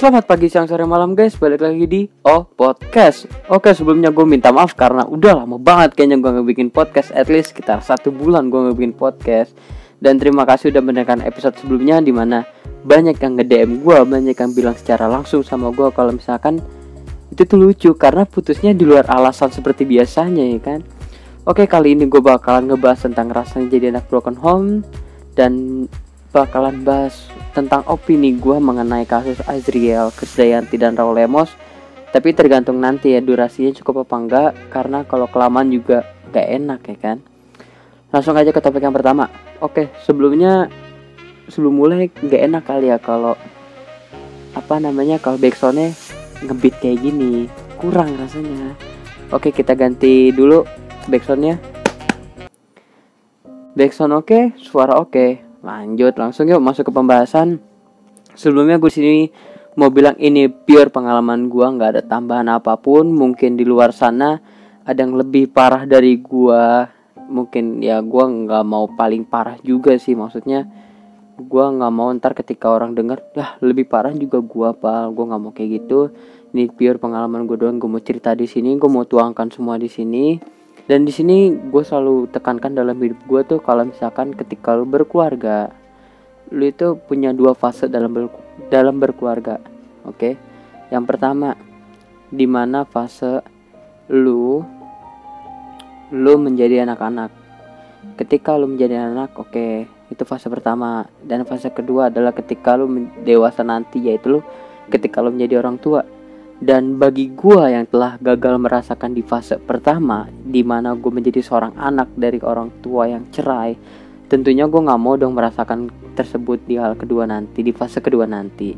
Selamat pagi, siang, sore, malam guys. Balik lagi di Oh Podcast. Oke sebelumnya gue minta maaf karena udah lama banget kayaknya gue ngebikin podcast. At least sekitar satu bulan gue ngebikin podcast. Dan terima kasih udah mendengarkan episode sebelumnya Di mana banyak yang nge-DM gue Banyak yang bilang secara langsung sama gue Kalau misalkan itu tuh lucu Karena putusnya di luar alasan seperti biasanya ya kan? Oke kali ini gue bakalan ngebahas tentang rasanya jadi anak broken home Dan bakalan bahas tentang opini gue mengenai kasus Azriel, Krisdayanti dan Raul Lemos. Tapi tergantung nanti ya durasinya cukup apa enggak karena kalau kelamaan juga gak enak ya kan. Langsung aja ke topik yang pertama. Oke sebelumnya sebelum mulai gak enak kali ya kalau apa namanya kalau backsoundnya ngebit kayak gini. Kurang rasanya. Oke kita ganti dulu backsoundnya. Backsound oke suara oke Lanjut langsung yuk masuk ke pembahasan. Sebelumnya gue sini mau bilang ini pure pengalaman gue nggak ada tambahan apa pun. Mungkin di luar sana ada yang lebih parah dari gue. Mungkin ya gue nggak mau paling parah juga sih maksudnya. Gue nggak mau ntar ketika orang denger, ya lebih parah juga gue apa. Gue nggak mau kayak gitu. Ini pure pengalaman gue doang. Gue mau cerita di sini. Gue mau tuangkan semua di sini dan di sini gue selalu tekankan dalam hidup gue tuh kalau misalkan ketika lu berkeluarga lu itu punya dua fase dalam ber, dalam berkeluarga oke? Okay? yang pertama di mana fase lu lu menjadi anak-anak. Ketika lu menjadi anak oke okay, itu fase pertama. Dan fase kedua adalah ketika lu dewasa nanti yaitu lu ketika lu menjadi orang tua dan bagi gue yang telah gagal merasakan di fase pertama, di mana gue menjadi seorang anak dari orang tua yang cerai, tentunya gue nggak mau dong merasakan tersebut di hal kedua nanti, di fase kedua nanti.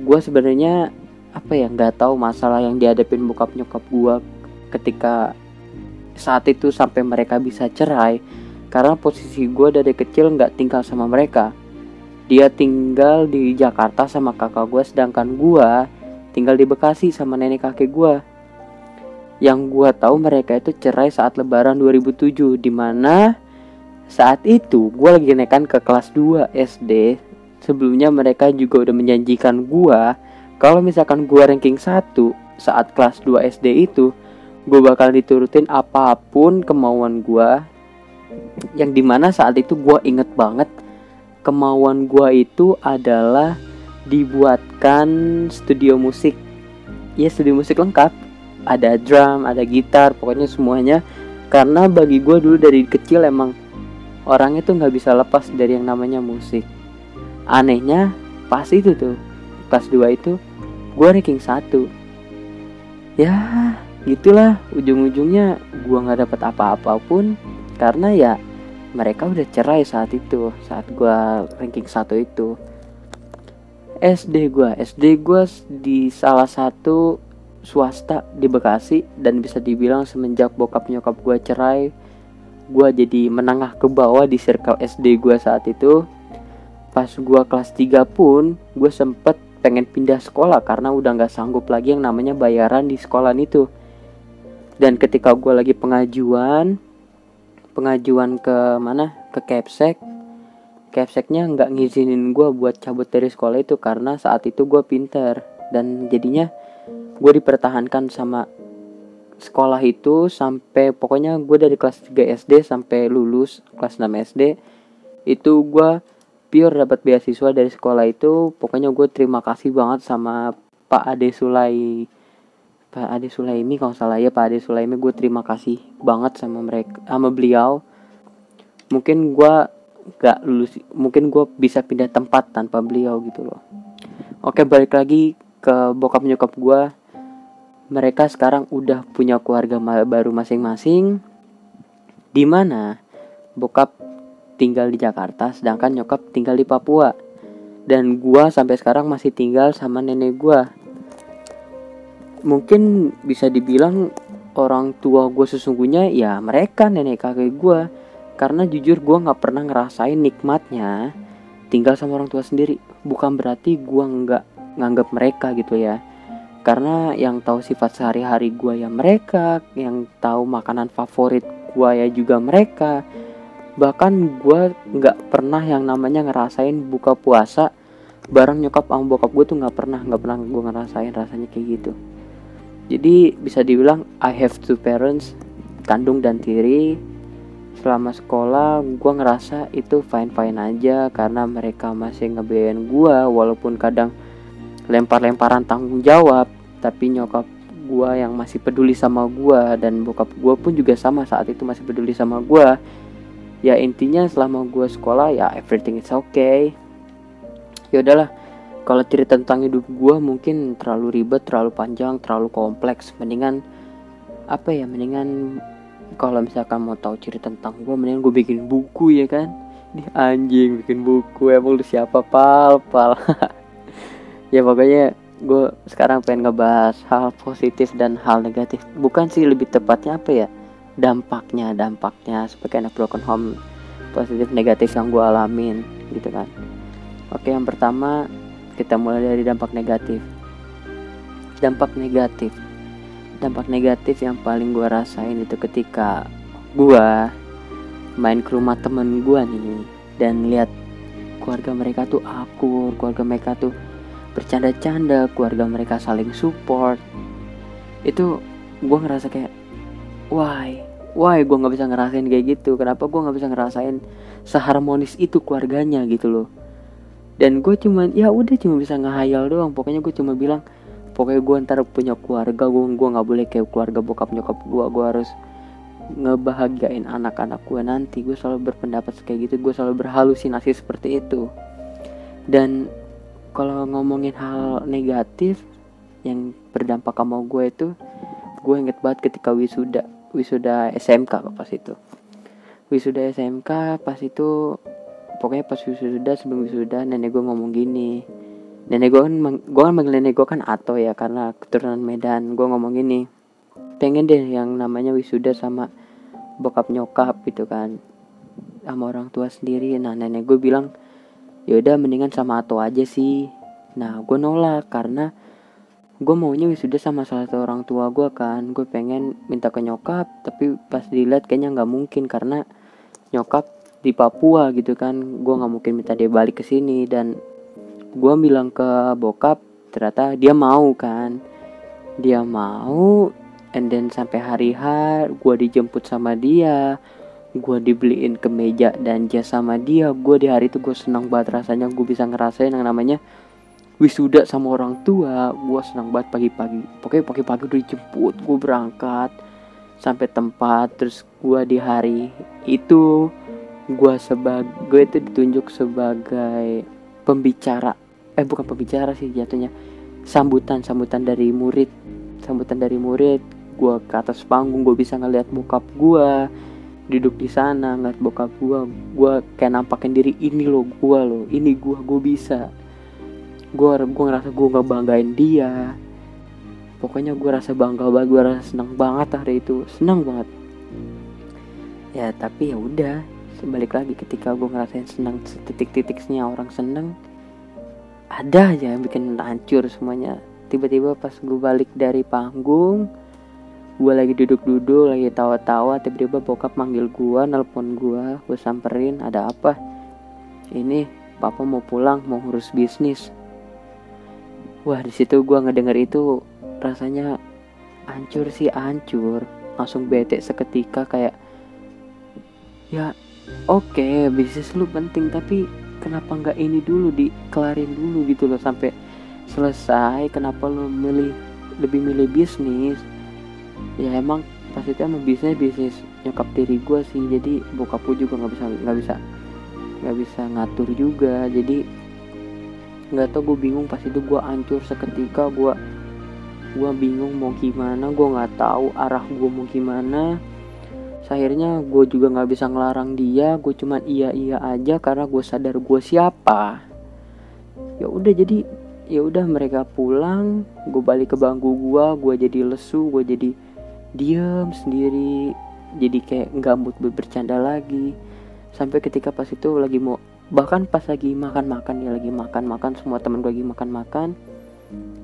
Gue sebenarnya apa ya nggak tahu masalah yang dihadapin bokap nyokap gue ketika saat itu sampai mereka bisa cerai, karena posisi gue dari kecil nggak tinggal sama mereka. Dia tinggal di Jakarta sama kakak gue, sedangkan gue tinggal di Bekasi sama nenek kakek gue. Yang gue tahu mereka itu cerai saat lebaran 2007 Di mana saat itu gue lagi naikkan ke kelas 2 SD Sebelumnya mereka juga udah menjanjikan gue Kalau misalkan gue ranking 1 saat kelas 2 SD itu Gue bakal diturutin apa pun kemauan gue Yang di mana saat itu gue inget banget Kemauan gue itu adalah dibuatkan studio musik. Ya studio musik lengkap. Ada drum ada gitar pokoknya semuanya. Karena bagi gue dulu dari kecil emang orangnya tuh nggak bisa lepas dari yang namanya musik. Anehnya pas itu tuh kelas 2 itu gue ranking satu. Ya gitulah. Ujung-ujungnya gue nggak dapat apa-apa pun karena ya mereka udah cerai saat itu saat gue ranking satu itu SD gue SD gue di salah satu swasta di Bekasi dan bisa dibilang semenjak bokap nyokap gue cerai gue jadi menengah ke bawah di circle SD gue saat itu. Pas gue kelas 3 pun gue sempet pengen pindah sekolah karena udah nggak sanggup lagi yang namanya bayaran di sekolah itu. Dan ketika gue lagi pengajuan pengajuan ke mana? Ke Kepsek Kepseknya nggak ngizinin gue buat cabut dari sekolah itu karena saat itu gue pinter. Dan jadinya gue dipertahankan sama sekolah itu sampai pokoknya gue dari kelas 3 SD sampai lulus kelas 6 SD itu gue pure dapat beasiswa dari sekolah itu. Pokoknya gue terima kasih banget sama Pak Ade Sulai Pak Ade Sulaimi kalau salah ya Pak Ade Sulaimi. Gue terima kasih banget sama mereka sama beliau. Mungkin gue gak lulus mungkin gue bisa pindah tempat tanpa beliau gitu loh. Oke balik lagi ke bokap nyokap gue mereka sekarang udah punya keluarga baru masing-masing di mana bokap tinggal di Jakarta sedangkan nyokap tinggal di Papua. Dan gue sampai sekarang masih tinggal sama nenek gue mungkin bisa dibilang orang tua gue sesungguhnya ya mereka nenek kakek gue karena jujur gue nggak pernah ngerasain nikmatnya tinggal sama orang tua sendiri. Bukan berarti gue nggak nganggap mereka gitu ya. Karena yang tahu sifat sehari-hari gue ya mereka yang tahu makanan favorit gue ya juga mereka. Bahkan gue nggak pernah yang namanya ngerasain buka puasa bareng nyokap sama bokap gue tuh nggak pernah nggak pernah gue ngerasain rasanya kayak gitu. Jadi bisa dibilang I have two parents kandung dan tiri selama sekolah gue ngerasa itu fine fine aja karena mereka masih ngebiayain gue walaupun kadang lempar-lemparan tanggung jawab tapi nyokap gue yang masih peduli sama gue dan bokap gue pun juga sama saat itu masih peduli sama gue ya intinya selama gue sekolah ya everything is okay. Ya udahlah kalau cerita tentang hidup gue mungkin terlalu ribet terlalu panjang terlalu kompleks. Mendingan apa ya mendingan kalau misalkan mau tahu cerita tentang gue mendingan gue bikin buku ya kan? Di anjing bikin buku emang lu siapa? Pal pal. Ya pokoknya gue sekarang pengen ngebahas hal positif dan hal negatif. Bukan sih lebih tepatnya apa ya? Dampaknya dampaknya sebagai anak broken home positif negatif yang gue alamin gitu kan? Oke, yang pertama kita mulai dari dampak negatif. Dampak negatif. Dampak negatif yang paling gue rasain itu ketika gue main ke rumah temen gue nih dan lihat keluarga mereka tuh akur, keluarga mereka tuh bercanda-canda, keluarga mereka saling support. Itu gue ngerasa kayak, why, why gue nggak bisa ngerasain kayak gitu? Kenapa gue nggak bisa ngerasain seharmonis itu keluarganya gitu loh? dan gue cuma ya udah cuma bisa ngehayal doang pokoknya gue cuma bilang pokoknya gue ntar punya keluarga gue gue nggak boleh kayak keluarga bokap nyokap gue gue harus ngebahagiain anak-anak gue nanti. Gue selalu berpendapat kayak gitu. Gue selalu berhalusinasi seperti itu. Dan kalau ngomongin hal negatif yang berdampak sama gue itu gue inget banget ketika wisuda wisuda SMK pas itu. Wisuda SMK pas itu pokoknya pas wisuda sebelum wisuda nenek gue ngomong gini nenek gue kan gue kan manggil nenek gue kan atau ya karena keturunan Medan. Gue ngomong gini pengen deh yang namanya wisuda sama bokap nyokap gitu kan sama orang tua sendiri. Nah nenek gue bilang yaudah mendingan sama atau aja sih. Nah gue nolak karena gue maunya wisuda sama salah satu orang tua gue kan. Gue pengen minta ke nyokap tapi pas dilihat kayaknya nggak mungkin karena nyokap di Papua gitu kan. Gue nggak mungkin minta dia balik ke sini dan gue bilang ke bokap ternyata dia mau kan. Dia mau and then sampai hari H gue dijemput sama dia. Gue dibeliin kemeja dan jas sama dia. Gue di hari itu gue senang banget rasanya. Gue bisa ngerasain yang namanya wisuda sama orang tua. Gue senang banget pagi-pagi. Pokoknya pagi-pagi udah dijemput gue berangkat sampai tempat. Terus gue di hari itu gue sebagai itu ditunjuk sebagai pembicara eh bukan pembicara sih jatuhnya. Sambutan sambutan dari murid. Sambutan dari murid gue ke atas panggung gue bisa ngeliat bokap gue duduk di sana ngeliat bokap gue gue kayak nampakin diri ini lo gue lo ini gue gue bisa. Gue gue ngerasa gue nggak banggain dia. Pokoknya gue rasa bangga banget gue rasa senang banget hari itu. Senang banget. Ya tapi ya udah balik lagi ketika gue ngerasain senang titik-titiknya orang seneng ada aja yang bikin hancur semuanya. Tiba-tiba pas gue balik dari panggung gue lagi duduk-duduk lagi tawa-tawa tiba-tiba bokap manggil gue nelpon gue gue samperin ada apa? Ini papa mau pulang mau ngurus bisnis. Wah di situ gue ngedenger itu rasanya hancur sih hancur. Langsung bete seketika kayak ya oke okay, bisnis lu penting tapi kenapa nggak ini dulu dikelarin dulu gitu loh sampai selesai. Kenapa lu milih lebih milih bisnis? Ya emang pas itu emang bisnis bisnis nyokap diri gue sih. Jadi bokap gue juga nggak bisa nggak bisa nggak bisa ngatur juga. Jadi nggak tau gue bingung pas itu gue hancur seketika. Gue gue bingung mau gimana gue nggak tahu arah gue mau gimana akhirnya gue juga nggak bisa ngelarang dia gue cuman iya iya aja karena gue sadar gue siapa. Ya udah jadi ya udah mereka pulang gue balik ke bangku gue gue jadi lesu gue jadi diem sendiri jadi kayak nggak mood bercanda lagi. Sampai ketika pas itu lagi mau bahkan pas lagi makan makan ya lagi makan makan semua teman gue lagi makan makan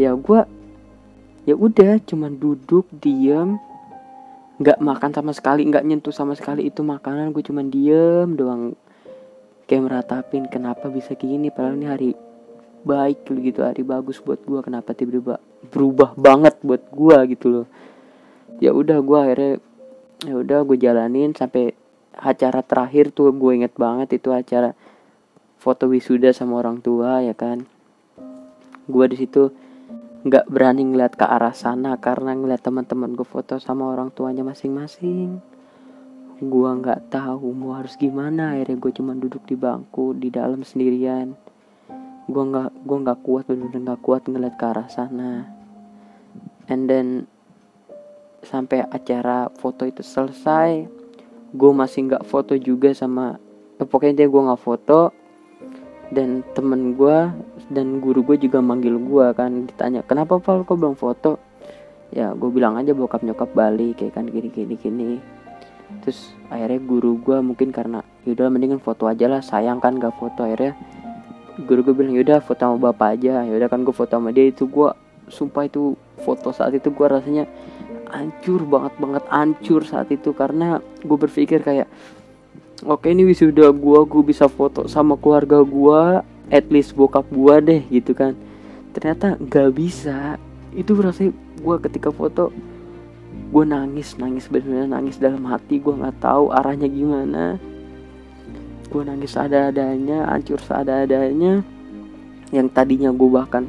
ya gue ya udah cuman duduk diem nggak makan sama sekali nggak nyentuh sama sekali. Itu makanan gue cuman diem doang. Kayak meratapin kenapa bisa gini? Padahal ini hari baik gitu hari bagus buat gue kenapa tiba-tiba berubah banget buat gue gitu loh. Ya udah gue akhirnya ya udah gue jalanin sampai acara terakhir tuh gue inget banget itu acara foto wisuda sama orang tua ya kan? Gue di situ nggak berani ngeliat ke arah sana karena ngeliat teman-teman gue foto sama orang tuanya masing-masing. Gue nggak tahu mau harus gimana. Akhirnya gue cuma duduk di bangku di dalam sendirian. Gue nggak gue nggak kuat bener-bener nggak kuat ngeliat ke arah sana. And then sampai acara foto itu selesai gue masih nggak foto juga sama eh, pokoknya dia gue nggak foto dan temen gue dan guru gue juga manggil gue kan ditanya kenapa Val kok belum foto? Ya gue bilang aja bokap nyokap balik kayak kan gini gini gini. Terus akhirnya guru gue mungkin karena yaudah mendingan foto aja lah sayang kan gak foto. Akhirnya guru gue bilang yaudah foto sama bapak aja. Yaudah kan gue foto sama dia itu gue sumpah itu foto saat itu gue rasanya hancur banget banget hancur saat itu. Karena gue berpikir kayak oke ini wisuda gue gue bisa foto sama keluarga gue at least bokap gue deh gitu kan. Ternyata gak bisa. Itu rasanya gue ketika foto gue nangis nangis benar-benar nangis dalam hati gue nggak tahu arahnya gimana. Gue nangis ada-adanya hancur seadanya yang tadinya gue bahkan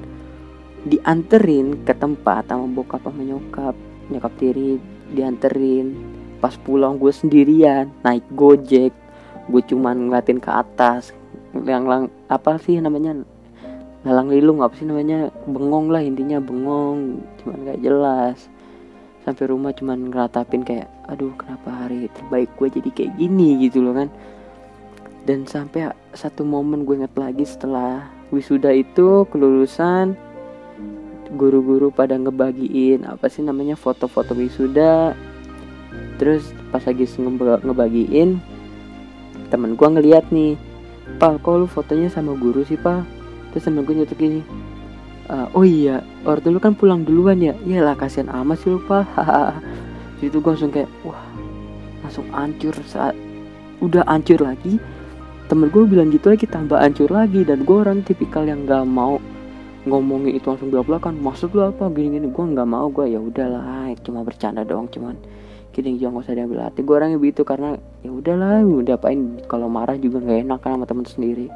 dianterin ke tempat sama bokap sama nyokap nyokap tiri dianterin. Pas pulang gue sendirian naik gojek gue cuman ngeliatin ke atas yang lang apa sih namanya? Lalang lilung apa sih namanya? Bengong lah intinya bengong cuman gak jelas. Sampai rumah cuman ngeratapin kayak aduh kenapa hari terbaik gue jadi kayak gini? Gitu loh kan. Dan sampai satu momen gue inget lagi setelah wisuda itu kelulusan guru-guru pada ngebagiin apa sih namanya foto-foto wisuda. Terus pas lagi ngebagiin temen gue ngeliat nih pak kok lu fotonya sama guru sih pak? Terus temen gue nyetuk gini uh, oh iya ortu lu kan pulang duluan ya? Iyalah kasihan amat sih lupa itu gue langsung kayak wah langsung hancur saat udah hancur lagi. Temen gue bilang gitu lagi tambah hancur lagi. Dan gue orang tipikal yang gak mau ngomongin itu langsung belak belakan maksud lu apa? Gini gini gue nggak mau gue ya udahlah cuma bercanda doang cuman gini jangan gak usah diambil hati. Gue orangnya begitu karena ya udahlah udah apain kalau marah juga nggak enak kan sama temen sendiri.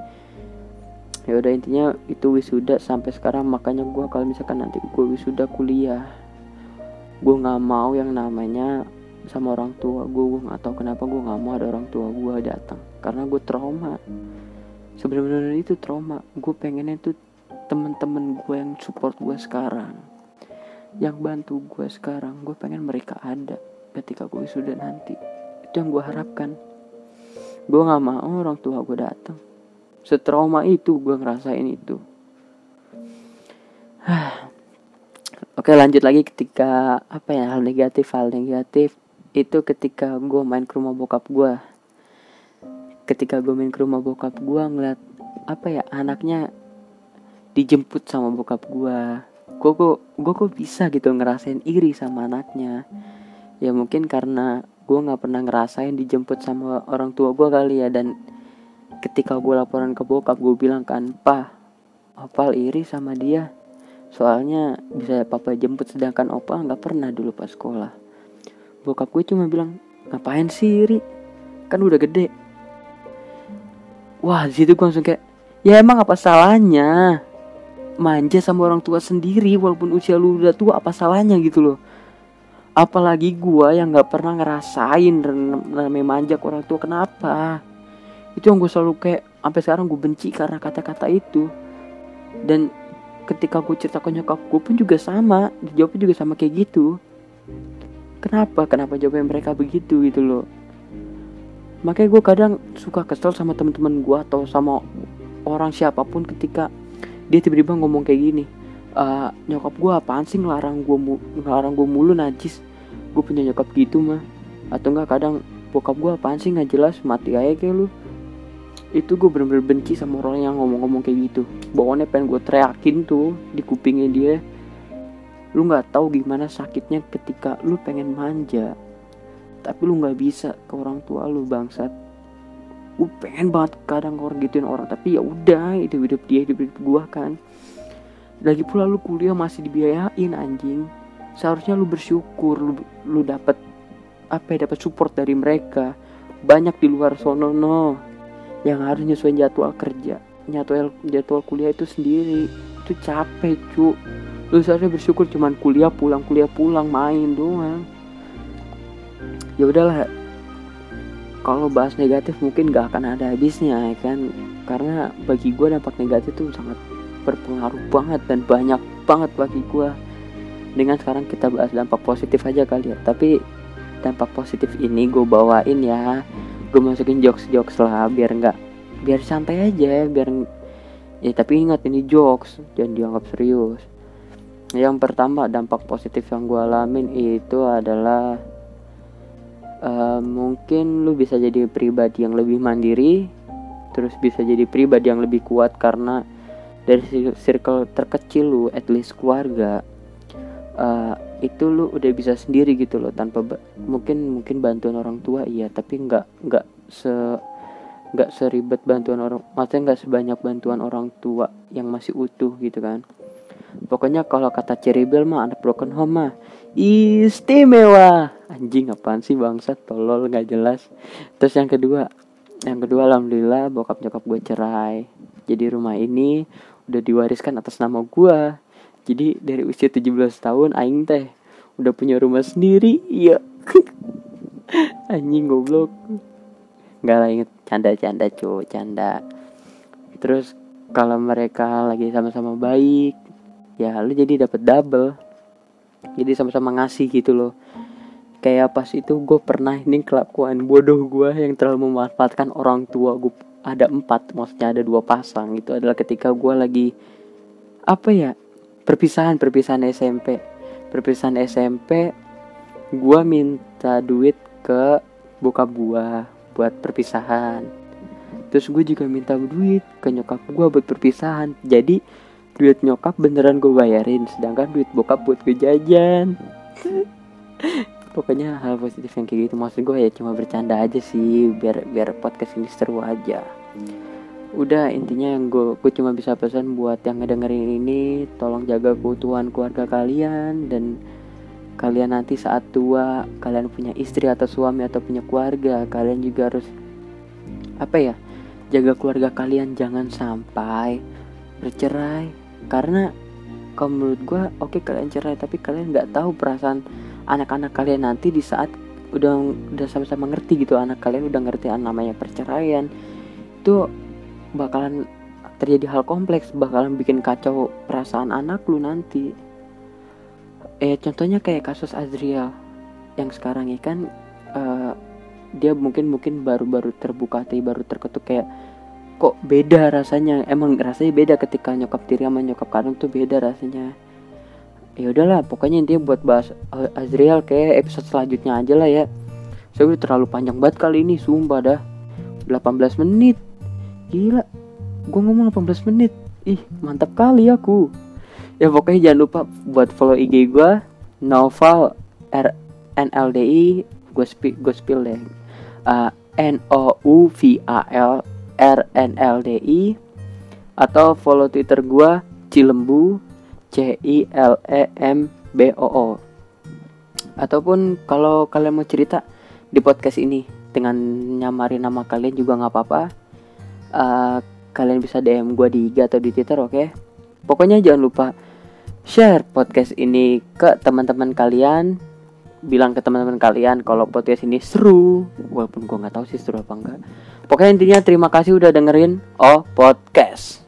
Ya udah intinya itu wisuda sampai sekarang. Makanya gue kalau misalkan nanti gue wisuda kuliah gue nggak mau yang namanya sama orang tua gue gue nggak tahu kenapa gue nggak mau ada orang tua gue datang. Karena gue trauma. Sebenarnya itu trauma. Gue pengennya tuh temen-temen gue yang support gue sekarang. Yang bantu gue sekarang. Gue pengen mereka ada ketika gue wisuda nanti. Itu yang gue harapkan. Gue nggak mau orang tua gue datang. Setrauma itu gue ngerasain itu. Oke lanjut lagi ketika apa ya hal negatif hal negatif. Itu ketika gue main ke rumah bokap gue ketika gue main ke rumah bokap gue ngeliat apa ya anaknya dijemput sama bokap gue gue kok gue kok bisa gitu ngerasain iri sama anaknya ya mungkin karena gue nggak pernah ngerasain dijemput sama orang tua gue kali ya. Dan ketika gue laporan ke bokap gue bilang kan pah opal iri sama dia. Soalnya bisa papa jemput sedangkan opal nggak pernah dulu pas sekolah. Bokap gue cuma bilang ngapain sih iri? Kan udah gede. Wah situ gue langsung kayak ya emang apa salahnya manja sama orang tua sendiri walaupun usia lu udah tua apa salahnya? Gitu loh apalagi gue yang nggak pernah ngerasain namanya manja ke orang tua kenapa? Itu yang gue selalu kayak sampai sekarang gue benci karena kata-kata itu. Dan ketika gue cerita ke nyokap gue pun juga sama jawabnya juga sama kayak gitu. Kenapa? Kenapa jawabnya mereka begitu gitu loh? Makanya gue kadang suka kesel sama teman-teman gue atau sama orang siapa pun ketika dia tiba-tiba ngomong kayak gini uh, nyokap gue apaan sih ngelarang gue ngelarang gue mulu najis? Gue punya nyokap gitu mah. Atau enggak kadang bokap gue apaan sih nggak jelas mati aja kayak lu. Itu gue bener-bener benci sama orang yang ngomong-ngomong kayak gitu. Bawaannya pengen gue teriakin tuh di kupingnya dia. Lu nggak tahu gimana sakitnya ketika lu pengen manja. Tapi lu nggak bisa ke orang tua lu bangsat. Gue pengen banget kadang orang gituin orang tapi ya udah itu hidup dia hidup hidup gue kan lagi pula lu kuliah masih dibiayain anjing. Seharusnya lu bersyukur lu lu dapat apa ya dapat support dari mereka. Banyak di luar sono no. Yang harus nyesuaiin jadwal kerja jadwal jadwal kuliah itu sendiri. Itu capek cu. Lu seharusnya bersyukur cuman kuliah pulang kuliah pulang main doang. Ya udahlah. Kalau bahas negatif mungkin gak akan ada habisnya ya kan? Karena bagi gue dampak negatif itu sangat berpengaruh banget dan banyak banget bagi gue dengan sekarang kita bahas dampak positif aja kali ya. Tapi dampak positif ini gue bawain ya. Gue masukin jokes jokes lah biar nggak biar santai aja biar ya tapi ingat ini jokes jangan dianggap serius. Yang pertama dampak positif yang gue alamin itu adalah uh, mungkin lu bisa jadi pribadi yang lebih mandiri terus bisa jadi pribadi yang lebih kuat karena dari circle terkecil lu at least keluarga uh, itu lu udah bisa sendiri gitu loh tanpa mungkin mungkin bantuan orang tua iya tapi nggak nggak se nggak seribet bantuan orang maksudnya nggak sebanyak bantuan orang tua yang masih utuh gitu kan. Pokoknya kalau kata Ceribel mah anak broken home mah istimewa. Anjing apaan sih bangsat tolol nggak jelas. Terus yang kedua yang kedua alhamdulillah bokap nyokap gue cerai. Jadi rumah ini udah diwariskan atas nama gua. Jadi dari usia 17 tahun aing teh udah punya rumah sendiri. Iya. Anjing goblok. Nggak lah inget canda-canda cu canda. Terus kalau mereka lagi sama-sama baik ya lu jadi dapat double. Jadi sama-sama ngasih gitu loh. Kayak pas itu gue pernah ini kelakuan bodoh gue yang terlalu memanfaatkan orang tua gue ada empat maksudnya ada dua pasang itu adalah ketika gue lagi apa ya perpisahan perpisahan SMP perpisahan SMP gue minta duit ke bokap gue buat perpisahan. Terus gue juga minta duit ke nyokap gue buat perpisahan. Jadi duit nyokap beneran gue bayarin sedangkan duit bokap buat gue jajan. Pokoknya hal positif yang kayak gitu. Maksud gue ya cuma bercanda aja sih biar biar podcast ini seru aja udah intinya yang gue gue cuma bisa pesan buat yang ngedengerin ini tolong jaga keutuhan keluarga kalian dan kalian nanti saat tua kalian punya istri atau suami atau punya keluarga kalian juga harus apa ya jaga keluarga kalian jangan sampai bercerai. Karena kalau menurut gue oke okay, kalian cerai tapi kalian nggak tahu perasaan anak-anak kalian nanti di saat udah udah sama-sama ngerti gitu anak kalian udah ngerti namanya perceraian itu bakalan terjadi hal kompleks bakalan bikin kacau perasaan anak lu nanti. Eh contohnya kayak kasus Azriel yang sekarang ya kan uh, dia mungkin mungkin baru-baru terbuka hati baru terketuk kayak kok beda rasanya? Emang rasanya beda ketika nyokap tiri sama nyokap kandung tuh beda rasanya. Ya udahlah pokoknya intinya buat bahas Azriel kayak episode selanjutnya aja lah ya. Saya udah terlalu panjang banget kali ini sumpah dah. 18 menit gila gue ngomong 18 menit. Ih mantap kali aku. Ya pokoknya jangan lupa buat follow IG gue Noval R N L D I gue spill gue spill deh. Uh, N O U V A L R N L D I atau follow Twitter gue Cilembu C I L E M B O O. Ataupun kalau kalian mau cerita di podcast ini dengan nyamarin nama kalian juga nggak apa-apa uh, kalian bisa DM gue di IG atau di Twitter oke? Okay? pokoknya jangan lupa share podcast ini ke teman-teman kalian. Bilang ke teman-teman kalian kalau podcast ini seru. Walaupun gue nggak tahu sih seru apa enggak. Pokoknya intinya terima kasih udah dengerin oh podcast